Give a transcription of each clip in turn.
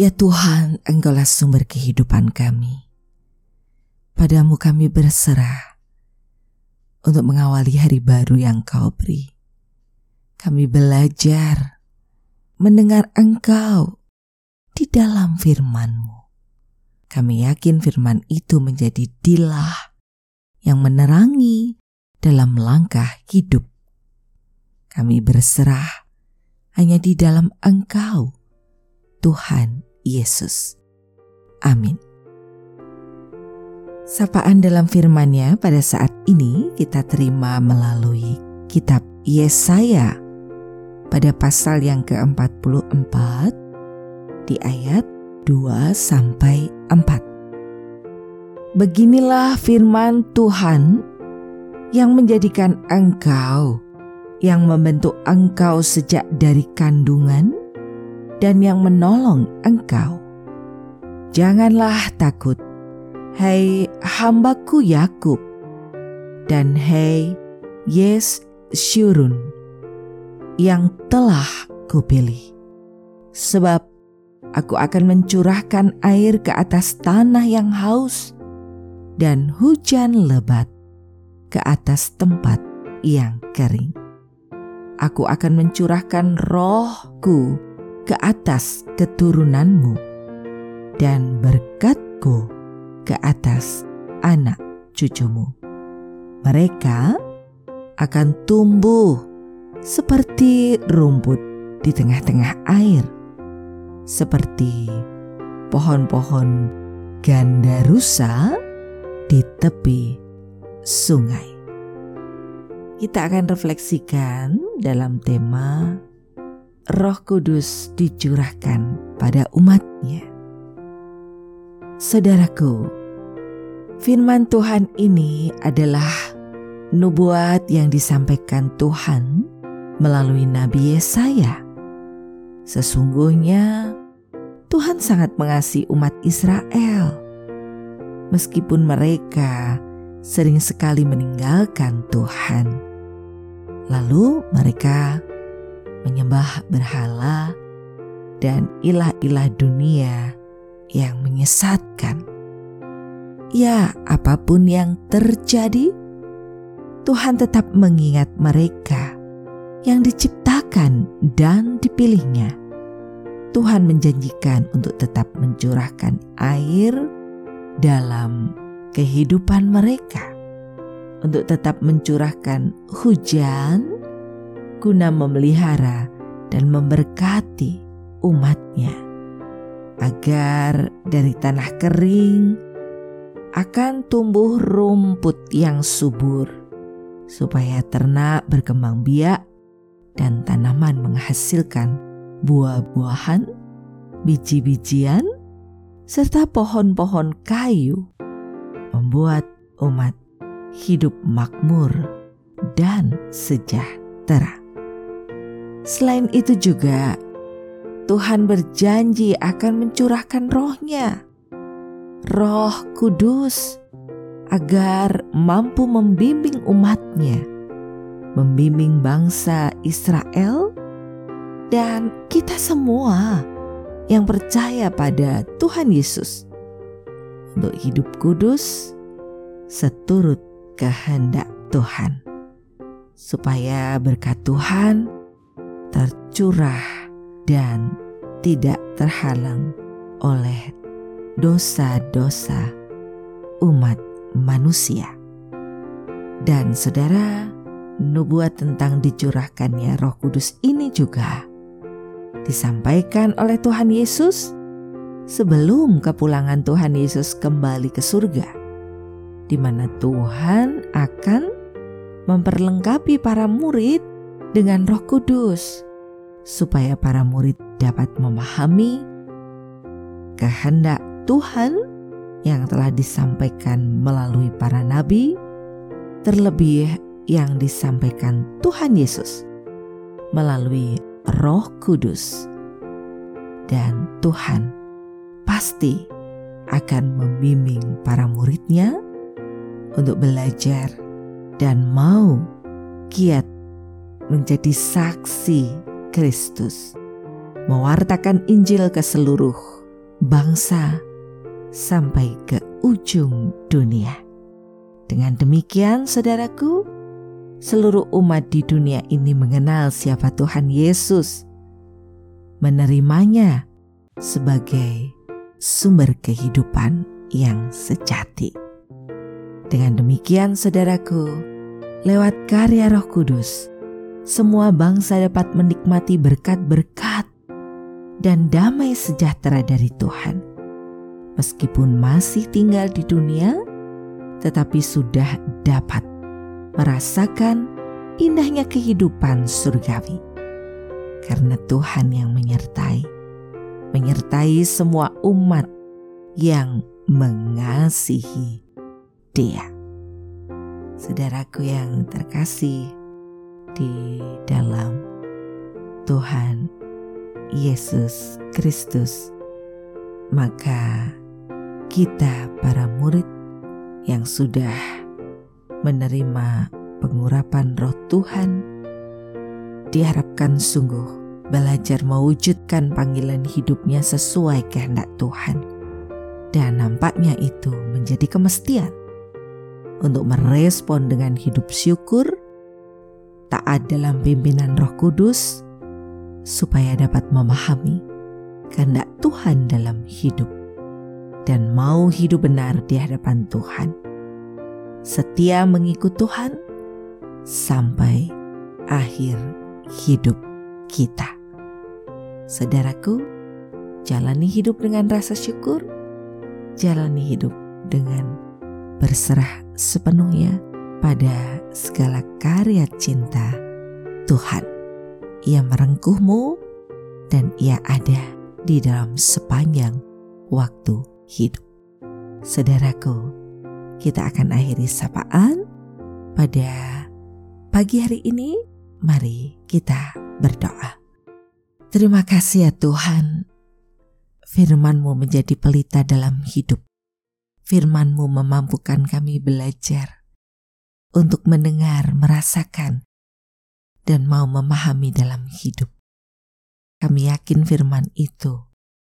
Ya Tuhan, Engkaulah sumber kehidupan kami. Padamu kami berserah untuk mengawali hari baru yang Kau beri. Kami belajar mendengar Engkau di dalam firman-Mu. Kami yakin firman itu menjadi dilah yang menerangi dalam langkah hidup. Kami berserah hanya di dalam Engkau, Tuhan Yesus. Amin. Sapaan dalam firman-Nya pada saat ini kita terima melalui kitab Yesaya pada pasal yang ke-44 di ayat 2 sampai 4. Beginilah firman Tuhan yang menjadikan engkau yang membentuk engkau sejak dari kandungan dan yang menolong engkau. Janganlah takut, hai hambaku Yakub, dan hai Yes Syurun, yang telah kupilih. Sebab aku akan mencurahkan air ke atas tanah yang haus, dan hujan lebat ke atas tempat yang kering. Aku akan mencurahkan rohku ke atas keturunanmu dan berkatku ke atas anak cucumu. Mereka akan tumbuh seperti rumput di tengah-tengah air, seperti pohon-pohon gandarusa di tepi sungai. Kita akan refleksikan dalam tema Roh Kudus dicurahkan pada umatnya. Saudaraku, firman Tuhan ini adalah nubuat yang disampaikan Tuhan melalui Nabi Yesaya. Sesungguhnya Tuhan sangat mengasihi umat Israel. Meskipun mereka sering sekali meninggalkan Tuhan. Lalu mereka menyembah berhala, dan ilah-ilah dunia yang menyesatkan. Ya, apa pun yang terjadi, Tuhan tetap mengingat mereka yang diciptakan dan dipilihnya. Tuhan menjanjikan untuk tetap mencurahkan air dalam kehidupan mereka, untuk tetap mencurahkan hujan guna memelihara dan memberkati umatnya, agar dari tanah kering akan tumbuh rumput yang subur, supaya ternak berkembang biak dan tanaman menghasilkan buah-buahan, biji-bijian, serta pohon-pohon kayu, membuat umat hidup makmur dan sejahtera. Selain itu juga, Tuhan berjanji akan mencurahkan rohnya, roh kudus, agar mampu membimbing umatnya, membimbing bangsa Israel, dan kita semua yang percaya pada Tuhan Yesus. Untuk hidup kudus seturut kehendak Tuhan, supaya berkat Tuhan tercurah dan tidak terhalang oleh dosa-dosa umat manusia. Dan saudara, nubuat tentang dicurahkannya Roh Kudus ini juga disampaikan oleh Tuhan Yesus sebelum kepulangan Tuhan Yesus kembali ke surga, di mana Tuhan akan memperlengkapi para murid dengan Roh Kudus, supaya para murid dapat memahami kehendak Tuhan yang telah disampaikan melalui para nabi, terlebih yang disampaikan Tuhan Yesus melalui Roh Kudus, dan Tuhan pasti akan membimbing para muridnya untuk belajar dan mau kiat menjadi saksi Kristus, mewartakan Injil ke seluruh bangsa sampai ke ujung dunia. Dengan demikian, saudaraku, seluruh umat di dunia ini mengenal siapa Tuhan Yesus, menerimanya sebagai sumber kehidupan yang sejati. Dengan demikian, saudaraku, lewat karya Roh Kudus, semua bangsa dapat menikmati berkat-berkat dan damai sejahtera dari Tuhan. Meskipun masih tinggal di dunia, tetapi sudah dapat merasakan indahnya kehidupan surgawi. Karena Tuhan yang menyertai, menyertai semua umat yang mengasihi Dia. Saudaraku yang terkasih di dalam Tuhan Yesus Kristus, maka kita para murid yang sudah menerima pengurapan roh Tuhan diharapkan sungguh belajar mewujudkan panggilan hidupnya sesuai kehendak Tuhan. Dan nampaknya itu menjadi kemestian untuk merespon dengan hidup syukur, taat dalam pimpinan roh kudus, supaya dapat memahami kehendak Tuhan dalam hidup dan mau hidup benar di hadapan Tuhan. Setia mengikut Tuhan sampai akhir hidup kita. Saudaraku, jalani hidup dengan rasa syukur, jalani hidup dengan berserah sepenuhnya pada segala karya cinta Tuhan. Ia merengkuhmu dan ia ada di dalam sepanjang waktu hidup. Saudaraku, kita akan akhiri sapaan pada pagi hari ini. Mari kita berdoa. Terima kasih ya Tuhan. FirmanMu menjadi pelita dalam hidup. FirmanMu memampukan kami belajar untuk mendengar, merasakan, dan mau memahami dalam hidup. Kami yakin firman itu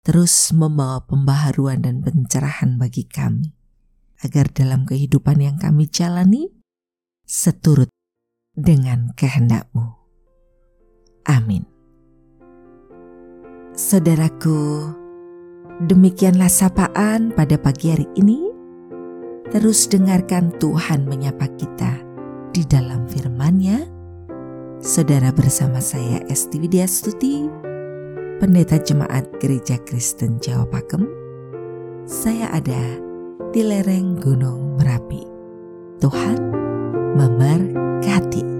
terus membawa pembaharuan dan pencerahan bagi kami, agar dalam kehidupan yang kami jalani seturut dengan kehendakmu. Amin. Saudaraku, demikianlah sapaan pada pagi hari ini. Terus dengarkan Tuhan menyapa kita di dalam firman-Nya. Saudara bersama saya Esti Widya Stuti, Pendeta Jemaat Gereja Kristen Jawa Pakem. Saya ada di lereng Gunung Merapi. Tuhan memberkati.